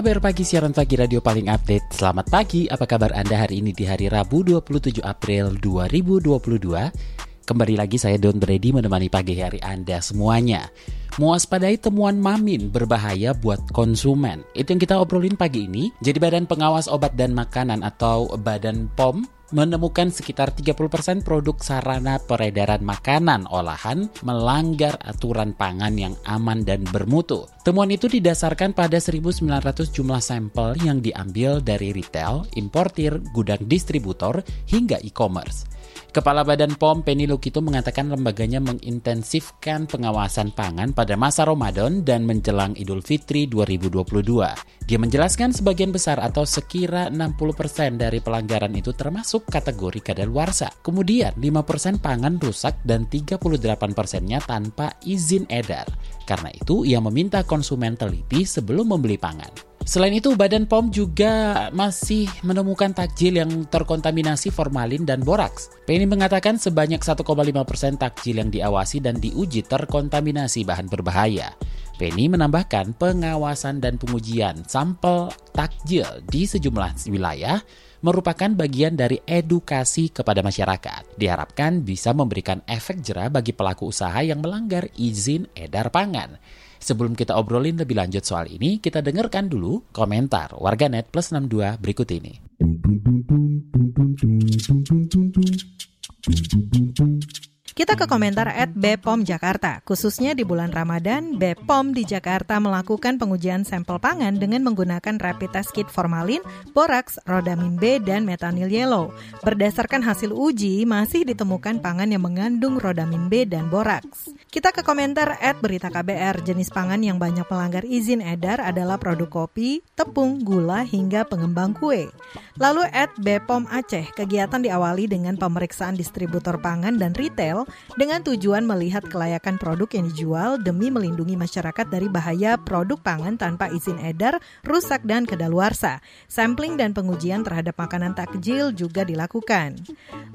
Kabar pagi siaran pagi radio paling update. Selamat pagi, apa kabar Anda hari ini di hari Rabu 27 April 2022? Kembali lagi saya Don Brady menemani pagi hari Anda semuanya. Mewaspadai temuan mamin berbahaya buat konsumen. Itu yang kita obrolin pagi ini. Jadi Badan Pengawas Obat dan Makanan atau Badan POM menemukan sekitar 30% produk sarana peredaran makanan olahan melanggar aturan pangan yang aman dan bermutu. Temuan itu didasarkan pada 1.900 jumlah sampel yang diambil dari retail, importir, gudang distributor, hingga e-commerce. Kepala Badan POM Penny Lukito mengatakan lembaganya mengintensifkan pengawasan pangan pada masa Ramadan dan menjelang Idul Fitri 2022. Dia menjelaskan sebagian besar atau sekira 60% dari pelanggaran itu termasuk kategori kadaluarsa. Kemudian 5% pangan rusak dan 38%-nya tanpa izin edar. Karena itu ia meminta konsumen teliti sebelum membeli pangan. Selain itu, Badan POM juga masih menemukan takjil yang terkontaminasi formalin dan boraks. Penny mengatakan sebanyak 1,5% takjil yang diawasi dan diuji terkontaminasi bahan berbahaya. Penny menambahkan pengawasan dan pengujian sampel takjil di sejumlah wilayah merupakan bagian dari edukasi kepada masyarakat. Diharapkan bisa memberikan efek jerah bagi pelaku usaha yang melanggar izin edar pangan. Sebelum kita obrolin lebih lanjut soal ini, kita dengarkan dulu komentar warganet plus 62 berikut ini. Kita ke komentar at Bepom Jakarta. Khususnya di bulan Ramadan, Bepom di Jakarta melakukan pengujian sampel pangan dengan menggunakan rapid test kit formalin, boraks, rodamin B, dan metanil yellow. Berdasarkan hasil uji, masih ditemukan pangan yang mengandung rodamin B dan boraks. Kita ke komentar at Berita KBR. Jenis pangan yang banyak melanggar izin edar adalah produk kopi, tepung, gula, hingga pengembang kue. Lalu at Bepom Aceh, kegiatan diawali dengan pemeriksaan distributor pangan dan retail dengan tujuan melihat kelayakan produk yang dijual demi melindungi masyarakat dari bahaya produk pangan tanpa izin edar, rusak, dan kedaluarsa. Sampling dan pengujian terhadap makanan takjil juga dilakukan.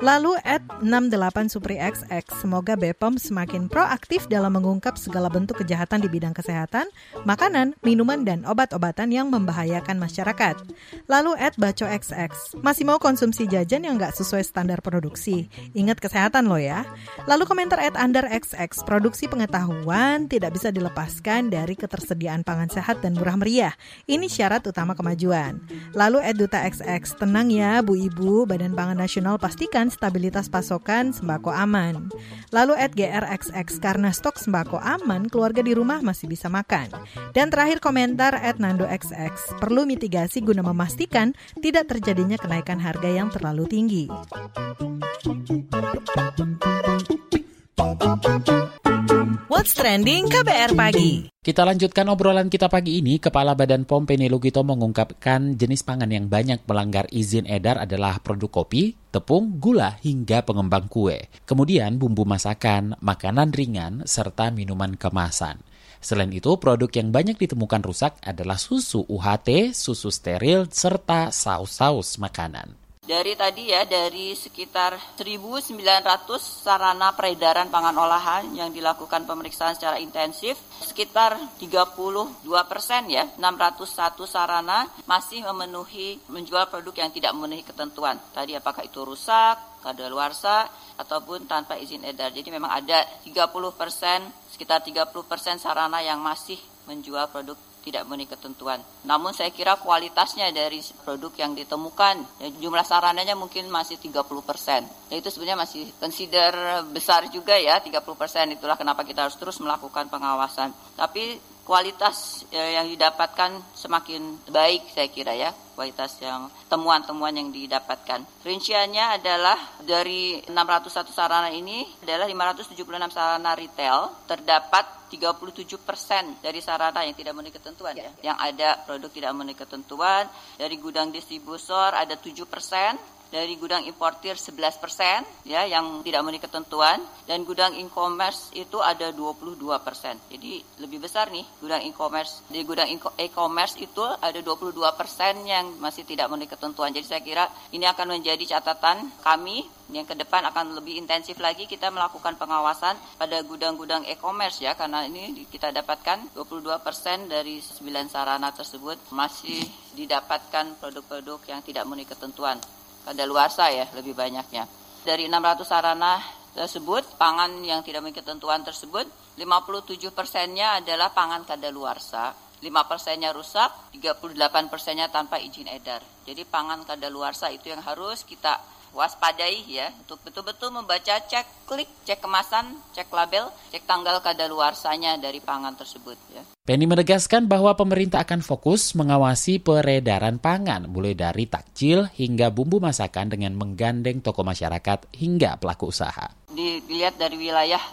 Lalu at 68 Supri XX, semoga BPOM semakin proaktif dalam mengungkap segala bentuk kejahatan di bidang kesehatan, makanan, minuman, dan obat-obatan yang membahayakan masyarakat. Lalu at Baco XX, masih mau konsumsi jajan yang nggak sesuai standar produksi. Ingat kesehatan lo ya. Lalu komentar at Under XX, produksi pengetahuan tidak bisa dilepaskan dari ketersediaan pangan sehat dan murah meriah. Ini syarat utama kemajuan. Lalu at Duta XX, tenang ya Bu Ibu, Badan Pangan Nasional pastikan stabilitas pasokan sembako aman. Lalu at GRXX, karena stok sembako aman, keluarga di rumah masih bisa makan. Dan terakhir komentar at Nando XX, perlu mitigasi guna memastikan tidak terjadinya kenaikan harga yang terlalu tinggi. What's Trending KBR Pagi Kita lanjutkan obrolan kita pagi ini. Kepala Badan POM Penny Lugito mengungkapkan jenis pangan yang banyak melanggar izin edar adalah produk kopi, tepung, gula, hingga pengembang kue. Kemudian bumbu masakan, makanan ringan, serta minuman kemasan. Selain itu, produk yang banyak ditemukan rusak adalah susu UHT, susu steril, serta saus-saus makanan. Dari tadi ya, dari sekitar 1.900 sarana peredaran pangan olahan yang dilakukan pemeriksaan secara intensif, sekitar 32 persen ya, 601 sarana masih memenuhi menjual produk yang tidak memenuhi ketentuan. Tadi apakah itu rusak, kadaluarsa, ataupun tanpa izin edar. Jadi memang ada 30 persen, sekitar 30 persen sarana yang masih menjual produk tidak memenuhi ketentuan. Namun saya kira kualitasnya dari produk yang ditemukan, ya, jumlah sarananya mungkin masih 30 persen. Ya, itu sebenarnya masih consider besar juga ya, 30 persen. Itulah kenapa kita harus terus melakukan pengawasan. Tapi kualitas eh, yang didapatkan semakin baik saya kira ya kualitas yang temuan-temuan yang didapatkan. Rinciannya adalah dari 601 sarana ini adalah 576 sarana retail terdapat 37 persen dari sarana yang tidak memenuhi ketentuan ya. Yang ada produk tidak memenuhi ketentuan. Dari gudang distributor ada 7 persen dari gudang importir 11 persen ya yang tidak memenuhi ketentuan dan gudang e-commerce itu ada 22 persen. Jadi lebih besar nih gudang e-commerce. Di gudang e-commerce itu ada 22 persen yang masih tidak memenuhi ketentuan. Jadi saya kira ini akan menjadi catatan kami yang ke depan akan lebih intensif lagi kita melakukan pengawasan pada gudang-gudang e-commerce ya karena ini kita dapatkan 22 persen dari 9 sarana tersebut masih didapatkan produk-produk yang tidak memenuhi ketentuan kadaluarsa ya lebih banyaknya. Dari 600 sarana tersebut, pangan yang tidak memiliki ketentuan tersebut, 57 persennya adalah pangan kadaluarsa, 5 persennya rusak, 38 persennya tanpa izin edar. Jadi pangan kadaluarsa itu yang harus kita waspadai ya untuk betul-betul membaca cek klik cek kemasan cek label cek tanggal kadaluarsanya dari pangan tersebut ya. Penny menegaskan bahwa pemerintah akan fokus mengawasi peredaran pangan mulai dari takjil hingga bumbu masakan dengan menggandeng toko masyarakat hingga pelaku usaha. Dilihat dari wilayah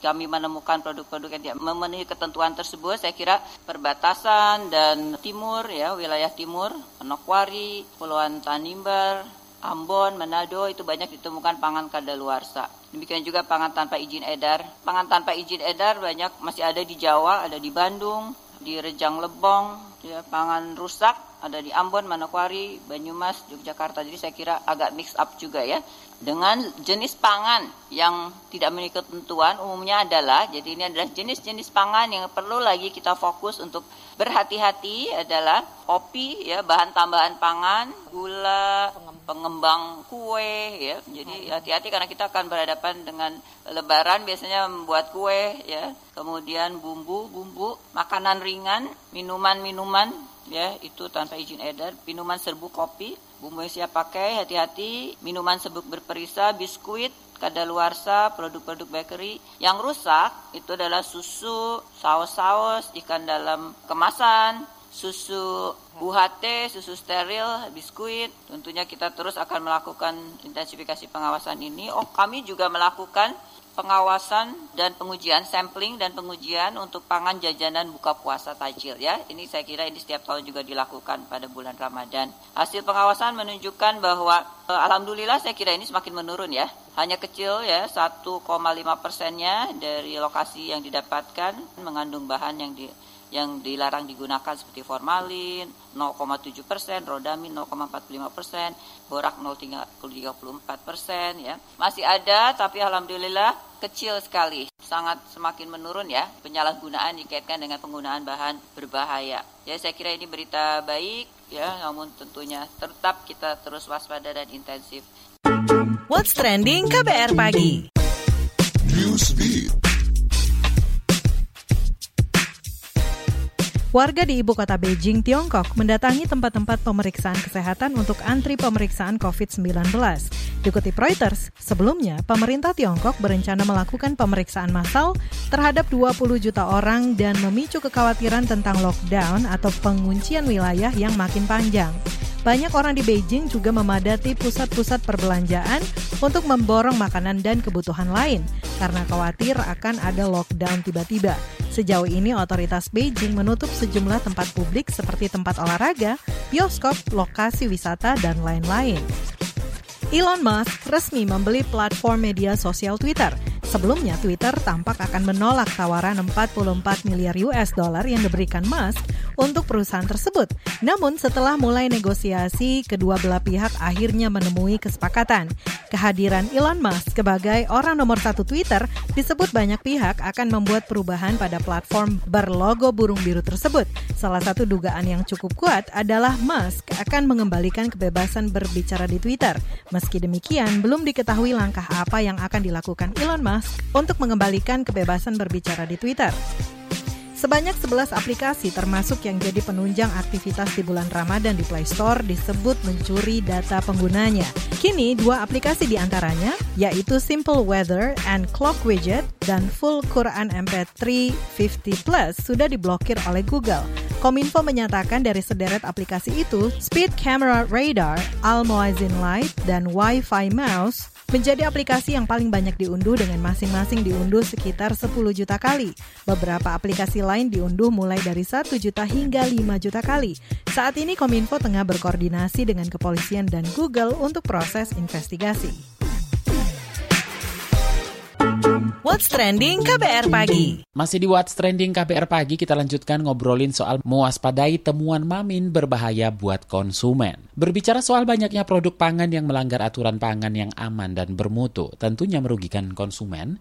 kami menemukan produk-produk yang tidak memenuhi ketentuan tersebut, saya kira perbatasan dan timur ya wilayah timur, Manokwari, Pulauan Tanimbar, Ambon, Manado itu banyak ditemukan pangan kadaluarsa. Demikian juga pangan tanpa izin edar. Pangan tanpa izin edar banyak masih ada di Jawa, ada di Bandung, di Rejang Lebong, ya, pangan rusak ada di Ambon, Manokwari, Banyumas, Yogyakarta. Jadi saya kira agak mix up juga ya. Dengan jenis pangan yang tidak memiliki ketentuan umumnya adalah, jadi ini adalah jenis-jenis pangan yang perlu lagi kita fokus untuk berhati-hati adalah kopi ya, bahan tambahan pangan, gula, pengembang kue ya. Jadi hati-hati karena kita akan berhadapan dengan lebaran biasanya membuat kue ya. Kemudian bumbu-bumbu, makanan ringan, minuman-minuman ya itu tanpa izin edar, minuman serbuk kopi, bumbu yang siap pakai hati-hati, minuman serbuk berperisa, biskuit, kadaluarsa, produk-produk bakery. Yang rusak itu adalah susu, saus-saus, ikan dalam kemasan, susu UHT, susu steril, biskuit. Tentunya kita terus akan melakukan intensifikasi pengawasan ini. Oh, kami juga melakukan pengawasan dan pengujian sampling dan pengujian untuk pangan jajanan buka puasa tajil ya. Ini saya kira ini setiap tahun juga dilakukan pada bulan Ramadan. Hasil pengawasan menunjukkan bahwa eh, alhamdulillah saya kira ini semakin menurun ya. Hanya kecil ya 1,5 persennya dari lokasi yang didapatkan mengandung bahan yang di yang dilarang digunakan seperti formalin 0,7 persen, rodamin 0,45 persen, borak 0,34 persen ya. Masih ada tapi alhamdulillah kecil sekali, sangat semakin menurun ya penyalahgunaan dikaitkan dengan penggunaan bahan berbahaya. Ya saya kira ini berita baik ya, namun tentunya tetap kita terus waspada dan intensif. What's trending KBR pagi? Warga di ibu kota Beijing, Tiongkok mendatangi tempat-tempat pemeriksaan kesehatan untuk antri pemeriksaan COVID-19. Dikutip Reuters, sebelumnya pemerintah Tiongkok berencana melakukan pemeriksaan massal terhadap 20 juta orang dan memicu kekhawatiran tentang lockdown atau penguncian wilayah yang makin panjang. Banyak orang di Beijing juga memadati pusat-pusat perbelanjaan untuk memborong makanan dan kebutuhan lain karena khawatir akan ada lockdown tiba-tiba. Sejauh ini otoritas Beijing menutup sejumlah tempat publik seperti tempat olahraga, bioskop, lokasi wisata, dan lain-lain. Elon Musk resmi membeli platform media sosial Twitter. Sebelumnya, Twitter tampak akan menolak tawaran 44 miliar US dollar yang diberikan Musk untuk perusahaan tersebut. Namun setelah mulai negosiasi, kedua belah pihak akhirnya menemui kesepakatan. Kehadiran Elon Musk sebagai orang nomor satu Twitter disebut banyak pihak akan membuat perubahan pada platform berlogo burung biru tersebut. Salah satu dugaan yang cukup kuat adalah Musk akan mengembalikan kebebasan berbicara di Twitter. Meski demikian, belum diketahui langkah apa yang akan dilakukan Elon Musk untuk mengembalikan kebebasan berbicara di Twitter. Sebanyak 11 aplikasi termasuk yang jadi penunjang aktivitas di bulan Ramadan di Play Store disebut mencuri data penggunanya. Kini dua aplikasi di antaranya, yaitu Simple Weather and Clock Widget dan Full Quran MP3 50 Plus sudah diblokir oleh Google. Kominfo menyatakan dari sederet aplikasi itu, Speed Camera Radar, Al Muazzin Light, dan Wi-Fi Mouse menjadi aplikasi yang paling banyak diunduh dengan masing-masing diunduh sekitar 10 juta kali. Beberapa aplikasi lain diunduh mulai dari 1 juta hingga 5 juta kali. Saat ini Kominfo tengah berkoordinasi dengan kepolisian dan Google untuk proses investigasi. What's Trending KBR Pagi Masih di What's Trending KBR Pagi, kita lanjutkan ngobrolin soal mewaspadai temuan mamin berbahaya buat konsumen. Berbicara soal banyaknya produk pangan yang melanggar aturan pangan yang aman dan bermutu, tentunya merugikan konsumen.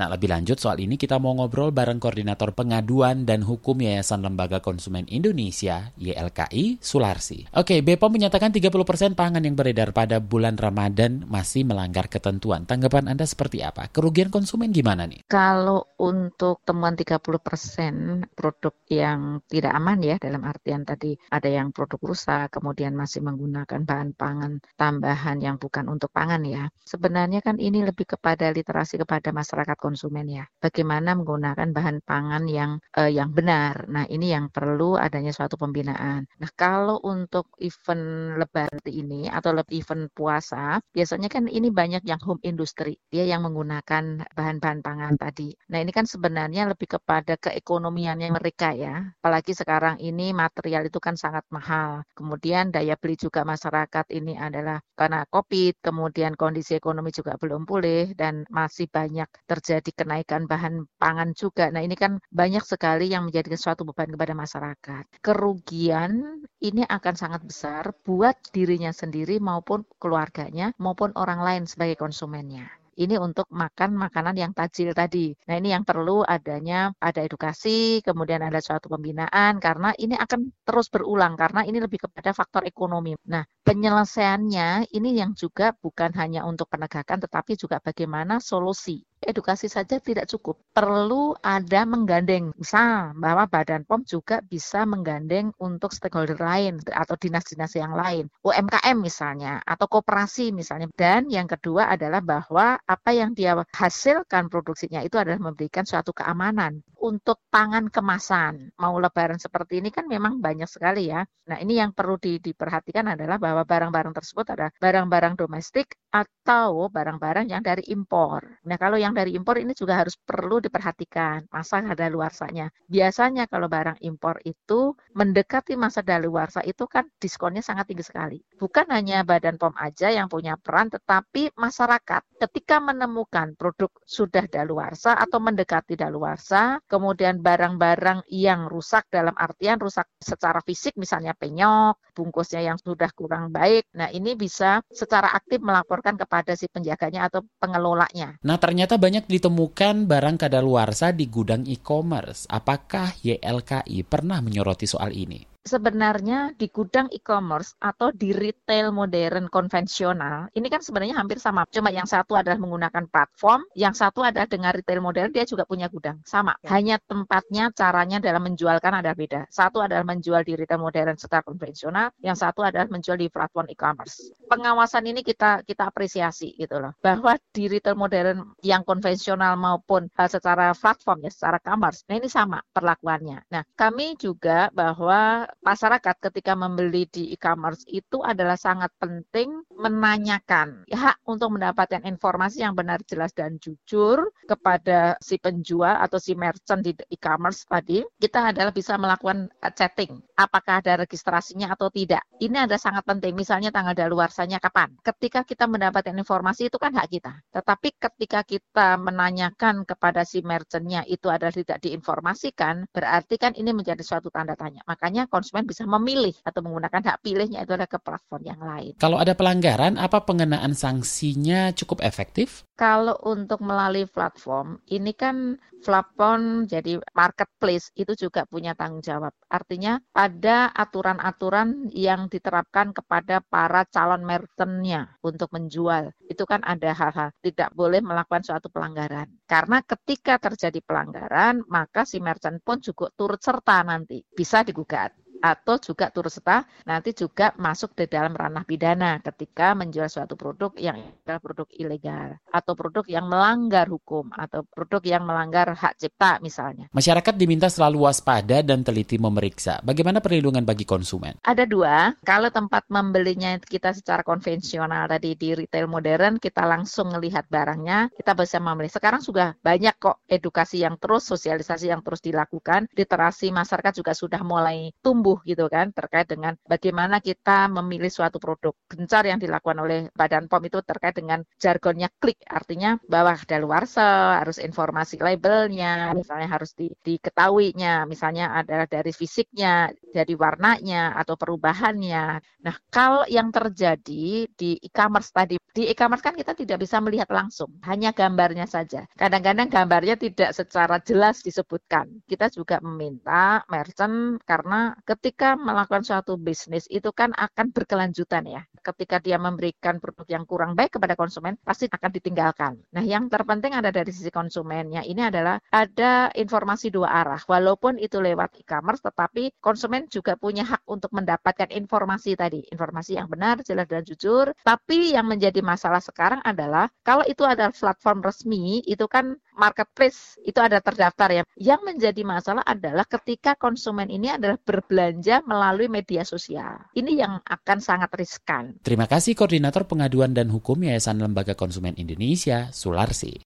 Nah, lebih lanjut soal ini kita mau ngobrol bareng Koordinator Pengaduan dan Hukum Yayasan Lembaga Konsumen Indonesia, YLKI, Sularsi. Oke, BPOM menyatakan 30% pangan yang beredar pada bulan Ramadan masih melanggar ketentuan. Tanggapan Anda seperti apa? Kerugian konsumen gimana nih? Kalau untuk temuan 30% produk yang tidak aman ya, dalam artian tadi ada yang produk rusak, kemudian masih menggunakan bahan pangan tambahan yang bukan untuk pangan ya. Sebenarnya kan ini lebih kepada literasi kepada masyarakat konsumen ya. Bagaimana menggunakan bahan pangan yang uh, yang benar. Nah, ini yang perlu adanya suatu pembinaan. Nah, kalau untuk event lebaran ini atau event puasa, biasanya kan ini banyak yang home industry. Dia yang menggunakan bahan-bahan pangan tadi. Nah, ini kan sebenarnya lebih kepada keekonomiannya mereka ya. Apalagi sekarang ini material itu kan sangat mahal. Kemudian daya beli juga masyarakat ini adalah karena Covid, kemudian kondisi ekonomi juga belum pulih dan masih banyak terjadi terjadi kenaikan bahan pangan juga. Nah ini kan banyak sekali yang menjadi suatu beban kepada masyarakat. Kerugian ini akan sangat besar buat dirinya sendiri maupun keluarganya maupun orang lain sebagai konsumennya ini untuk makan makanan yang tajil tadi. Nah, ini yang perlu adanya ada edukasi, kemudian ada suatu pembinaan karena ini akan terus berulang karena ini lebih kepada faktor ekonomi. Nah, penyelesaiannya ini yang juga bukan hanya untuk penegakan tetapi juga bagaimana solusi edukasi saja tidak cukup. Perlu ada menggandeng. Misal bahwa Badan POM juga bisa menggandeng untuk stakeholder lain atau dinas-dinas yang lain. UMKM misalnya atau koperasi misalnya. Dan yang kedua adalah bahwa apa yang dia hasilkan produksinya itu adalah memberikan suatu keamanan untuk pangan kemasan. Mau lebaran seperti ini kan memang banyak sekali ya. Nah ini yang perlu di, diperhatikan adalah bahwa barang-barang tersebut ada barang-barang domestik atau barang-barang yang dari impor. Nah kalau yang dari impor ini juga harus perlu diperhatikan masa daluarsanya. Biasanya kalau barang impor itu mendekati masa daluarsa itu kan diskonnya sangat tinggi sekali. Bukan hanya Badan POM aja yang punya peran, tetapi masyarakat ketika menemukan produk sudah daluarsa atau mendekati daluarsa, kemudian barang-barang yang rusak dalam artian rusak secara fisik, misalnya penyok, bungkusnya yang sudah kurang baik. Nah ini bisa secara aktif melaporkan kepada si penjaganya atau pengelolanya. Nah ternyata banyak ditemukan barang kadaluarsa di gudang e-commerce. Apakah YLKI pernah menyoroti soal ini? Sebenarnya di gudang e-commerce atau di retail modern konvensional ini kan sebenarnya hampir sama. Cuma yang satu adalah menggunakan platform, yang satu adalah dengan retail modern dia juga punya gudang. Sama. Ya. Hanya tempatnya, caranya dalam menjualkan ada beda. Satu adalah menjual di retail modern secara konvensional, yang satu adalah menjual di platform e-commerce. Pengawasan ini kita kita apresiasi gitu loh. Bahwa di retail modern yang konvensional maupun uh, secara platform ya, secara commerce. Nah, ini sama perlakuannya. Nah, kami juga bahwa masyarakat ketika membeli di e-commerce itu adalah sangat penting menanyakan hak untuk mendapatkan informasi yang benar, jelas dan jujur kepada si penjual atau si merchant di e-commerce tadi. Kita adalah bisa melakukan chatting, apakah ada registrasinya atau tidak. Ini ada sangat penting. Misalnya tanggal daluarsanya kapan. Ketika kita mendapatkan informasi itu kan hak kita. Tetapi ketika kita menanyakan kepada si merchantnya itu adalah tidak diinformasikan, berarti kan ini menjadi suatu tanda tanya. Makanya konsumen bisa memilih atau menggunakan hak pilihnya itu adalah ke platform yang lain. Kalau ada pelanggaran, apa pengenaan sanksinya cukup efektif? Kalau untuk melalui platform, ini kan platform jadi marketplace itu juga punya tanggung jawab. Artinya ada aturan-aturan yang diterapkan kepada para calon merchantnya untuk menjual. Itu kan ada hal-hal tidak boleh melakukan suatu pelanggaran. Karena ketika terjadi pelanggaran, maka si merchant pun juga turut serta nanti bisa digugat atau juga turut serta nanti juga masuk di dalam ranah pidana ketika menjual suatu produk yang adalah produk ilegal atau produk yang melanggar hukum atau produk yang melanggar hak cipta misalnya. Masyarakat diminta selalu waspada dan teliti memeriksa. Bagaimana perlindungan bagi konsumen? Ada dua, kalau tempat membelinya kita secara konvensional tadi di retail modern kita langsung melihat barangnya, kita bisa membeli. Sekarang sudah banyak kok edukasi yang terus, sosialisasi yang terus dilakukan, literasi masyarakat juga sudah mulai tumbuh gitu kan terkait dengan bagaimana kita memilih suatu produk. Gencar yang dilakukan oleh Badan POM itu terkait dengan jargonnya klik, artinya bahwa daluarsa harus informasi labelnya, misalnya harus di, diketahuinya, misalnya adalah dari fisiknya, dari warnanya atau perubahannya. Nah, kalau yang terjadi di e-commerce tadi, di e-commerce kan kita tidak bisa melihat langsung, hanya gambarnya saja. Kadang-kadang gambarnya tidak secara jelas disebutkan. Kita juga meminta merchant karena ketika melakukan suatu bisnis itu kan akan berkelanjutan ya. Ketika dia memberikan produk yang kurang baik kepada konsumen, pasti akan ditinggalkan. Nah, yang terpenting ada dari sisi konsumennya ini adalah ada informasi dua arah. Walaupun itu lewat e-commerce, tetapi konsumen juga punya hak untuk mendapatkan informasi tadi, informasi yang benar, jelas dan jujur. Tapi yang menjadi masalah sekarang adalah kalau itu adalah platform resmi, itu kan marketplace itu ada terdaftar ya. Yang menjadi masalah adalah ketika konsumen ini adalah berbelanja melalui media sosial. Ini yang akan sangat riskan. Terima kasih Koordinator Pengaduan dan Hukum Yayasan Lembaga Konsumen Indonesia, Sularsi.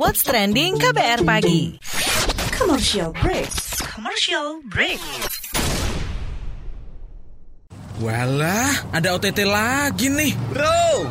What's trending KBR pagi? Commercial break. Commercial break. Walah, ada OTT lagi nih. Bro,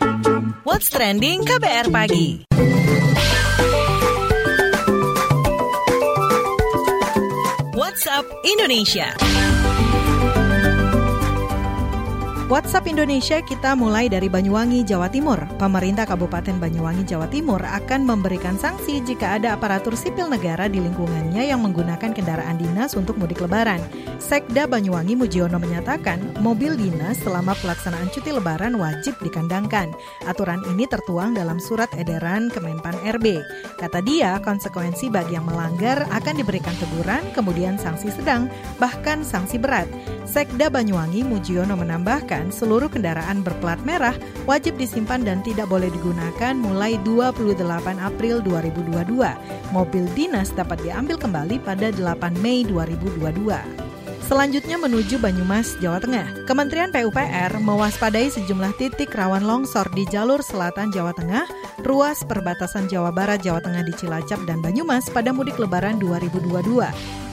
What's trending KBR pagi? WhatsApp Indonesia. WhatsApp Indonesia kita mulai dari Banyuwangi, Jawa Timur. Pemerintah Kabupaten Banyuwangi, Jawa Timur akan memberikan sanksi jika ada aparatur sipil negara di lingkungannya yang menggunakan kendaraan dinas untuk mudik lebaran. Sekda Banyuwangi Mujiono menyatakan mobil dinas selama pelaksanaan cuti lebaran wajib dikandangkan. Aturan ini tertuang dalam surat edaran Kemenpan RB. Kata dia, konsekuensi bagi yang melanggar akan diberikan teguran, kemudian sanksi sedang, bahkan sanksi berat. Sekda Banyuwangi Mujiono menambahkan seluruh kendaraan berplat merah wajib disimpan dan tidak boleh digunakan mulai 28 April 2022. Mobil dinas dapat diambil kembali pada 8 Mei 2022. Selanjutnya menuju Banyumas, Jawa Tengah. Kementerian PUPR mewaspadai sejumlah titik rawan longsor di jalur selatan Jawa Tengah, ruas perbatasan Jawa Barat, Jawa Tengah di Cilacap dan Banyumas pada mudik lebaran 2022.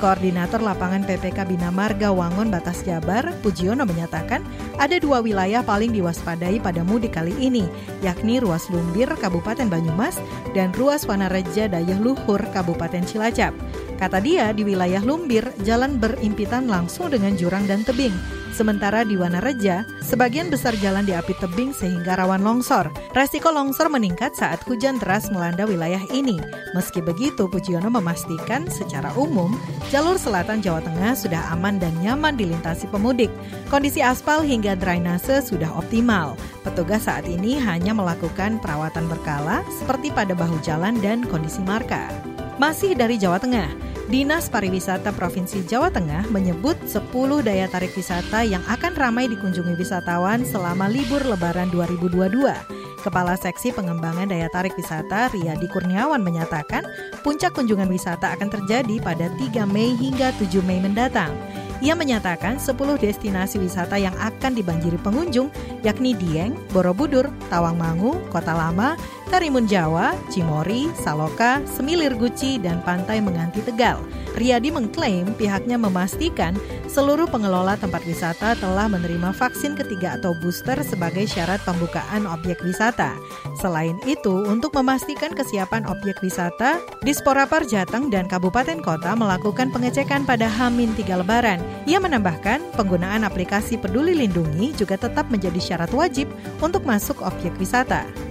Koordinator lapangan PPK Bina Marga Wangon Batas Jabar, Pujiono menyatakan ada dua wilayah paling diwaspadai pada mudik kali ini, yakni ruas Lumbir, Kabupaten Banyumas, dan ruas Wanareja Dayah Luhur, Kabupaten Cilacap. Kata dia, di wilayah Lumbir, jalan berimpitan langsung dengan jurang dan tebing. Sementara di Wanareja, sebagian besar jalan diapit tebing sehingga rawan longsor. Resiko longsor meningkat saat hujan deras melanda wilayah ini. Meski begitu, Pujiono memastikan secara umum, jalur selatan Jawa Tengah sudah aman dan nyaman dilintasi pemudik. Kondisi aspal hingga drainase sudah optimal. Petugas saat ini hanya melakukan perawatan berkala seperti pada bahu jalan dan kondisi marka. Masih dari Jawa Tengah, Dinas Pariwisata Provinsi Jawa Tengah menyebut 10 daya tarik wisata yang akan ramai dikunjungi wisatawan selama libur lebaran 2022. Kepala Seksi Pengembangan Daya Tarik Wisata Riyadi Kurniawan menyatakan puncak kunjungan wisata akan terjadi pada 3 Mei hingga 7 Mei mendatang. Ia menyatakan 10 destinasi wisata yang akan dibanjiri pengunjung yakni Dieng, Borobudur, Tawangmangu, Kota Lama, Karimun Jawa, Cimori, Saloka, Semilir Guci, dan Pantai Menganti Tegal. Riyadi mengklaim pihaknya memastikan seluruh pengelola tempat wisata telah menerima vaksin ketiga atau booster sebagai syarat pembukaan objek wisata. Selain itu, untuk memastikan kesiapan objek wisata, Disporapar Jateng dan Kabupaten Kota melakukan pengecekan pada Hamin 3 Lebaran. Ia menambahkan, penggunaan aplikasi Peduli Lindungi juga tetap menjadi syarat wajib untuk masuk objek wisata.